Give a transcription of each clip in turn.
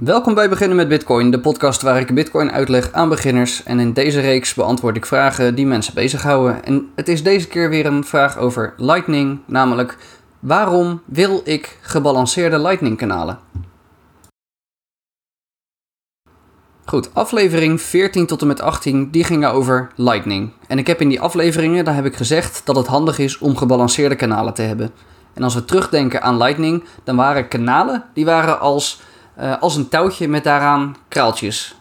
Welkom bij Beginnen met Bitcoin, de podcast waar ik Bitcoin uitleg aan beginners. En in deze reeks beantwoord ik vragen die mensen bezighouden. En het is deze keer weer een vraag over Lightning, namelijk waarom wil ik gebalanceerde Lightning kanalen? Goed, aflevering 14 tot en met 18, die gingen over Lightning. En ik heb in die afleveringen, daar heb ik gezegd dat het handig is om gebalanceerde kanalen te hebben. En als we terugdenken aan Lightning, dan waren kanalen, die waren als uh, als een touwtje met daaraan kraaltjes.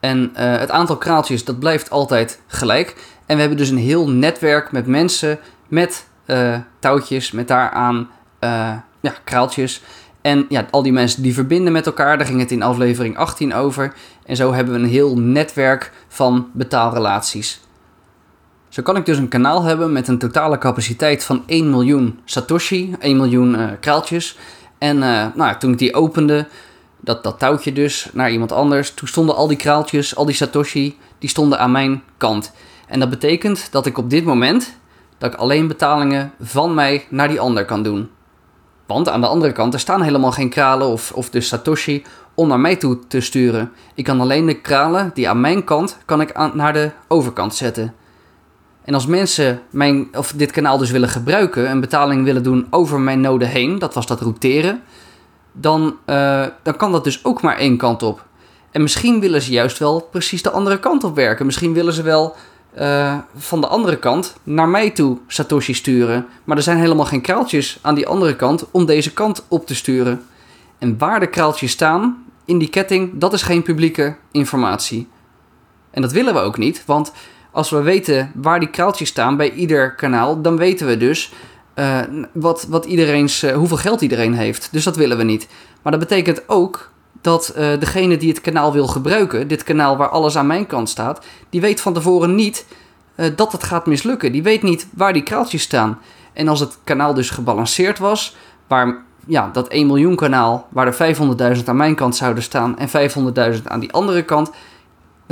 En uh, het aantal kraaltjes dat blijft altijd gelijk. En we hebben dus een heel netwerk met mensen met uh, touwtjes, met daaraan ja, kraaltjes. En ja, al die mensen die verbinden met elkaar, daar ging het in aflevering 18 over. En zo hebben we een heel netwerk van betaalrelaties. Zo kan ik dus een kanaal hebben met een totale capaciteit van 1 miljoen Satoshi, 1 miljoen kraaltjes. En nou, toen ik die opende, dat, dat touwtje dus naar iemand anders. Toen stonden al die kraaltjes, al die Satoshi, die stonden aan mijn kant. En dat betekent dat ik op dit moment dat ik alleen betalingen van mij naar die ander kan doen. Want aan de andere kant, er staan helemaal geen kralen of, of de Satoshi om naar mij toe te sturen. Ik kan alleen de kralen die aan mijn kant, kan ik aan, naar de overkant zetten. En als mensen mijn, of dit kanaal dus willen gebruiken, een betaling willen doen over mijn node heen, dat was dat routeren, dan, uh, dan kan dat dus ook maar één kant op. En misschien willen ze juist wel precies de andere kant op werken. Misschien willen ze wel uh, van de andere kant naar mij toe Satoshi sturen. Maar er zijn helemaal geen kraaltjes aan die andere kant om deze kant op te sturen. En waar de kraaltjes staan in die ketting, dat is geen publieke informatie. En dat willen we ook niet, want als we weten waar die kraaltjes staan bij ieder kanaal, dan weten we dus uh, wat, wat iedereen's, hoeveel geld iedereen heeft. Dus dat willen we niet. Maar dat betekent ook dat uh, degene die het kanaal wil gebruiken, dit kanaal waar alles aan mijn kant staat, die weet van tevoren niet dat het gaat mislukken. Die weet niet waar die kraaltjes staan. En als het kanaal dus gebalanceerd was, waar ja, dat 1 miljoen kanaal, waar er 500.000 aan mijn kant zouden staan en 500.000 aan die andere kant,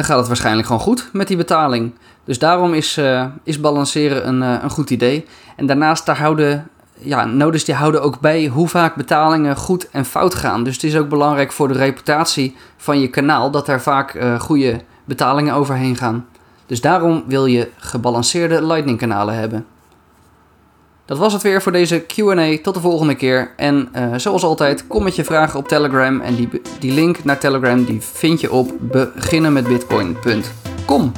dan gaat het waarschijnlijk gewoon goed met die betaling. Dus daarom is, uh, is balanceren een, uh, een goed idee. En daarnaast daar houden, ja, nodes die houden ook bij hoe vaak betalingen goed en fout gaan. Dus het is ook belangrijk voor de reputatie van je kanaal dat er vaak uh, goede betalingen overheen gaan. Dus daarom wil je gebalanceerde Lightning kanalen hebben. Dat was het weer voor deze QA. Tot de volgende keer. En uh, zoals altijd, kom met je vragen op Telegram. En die, die link naar Telegram die vind je op beginnenmetbitcoin.com.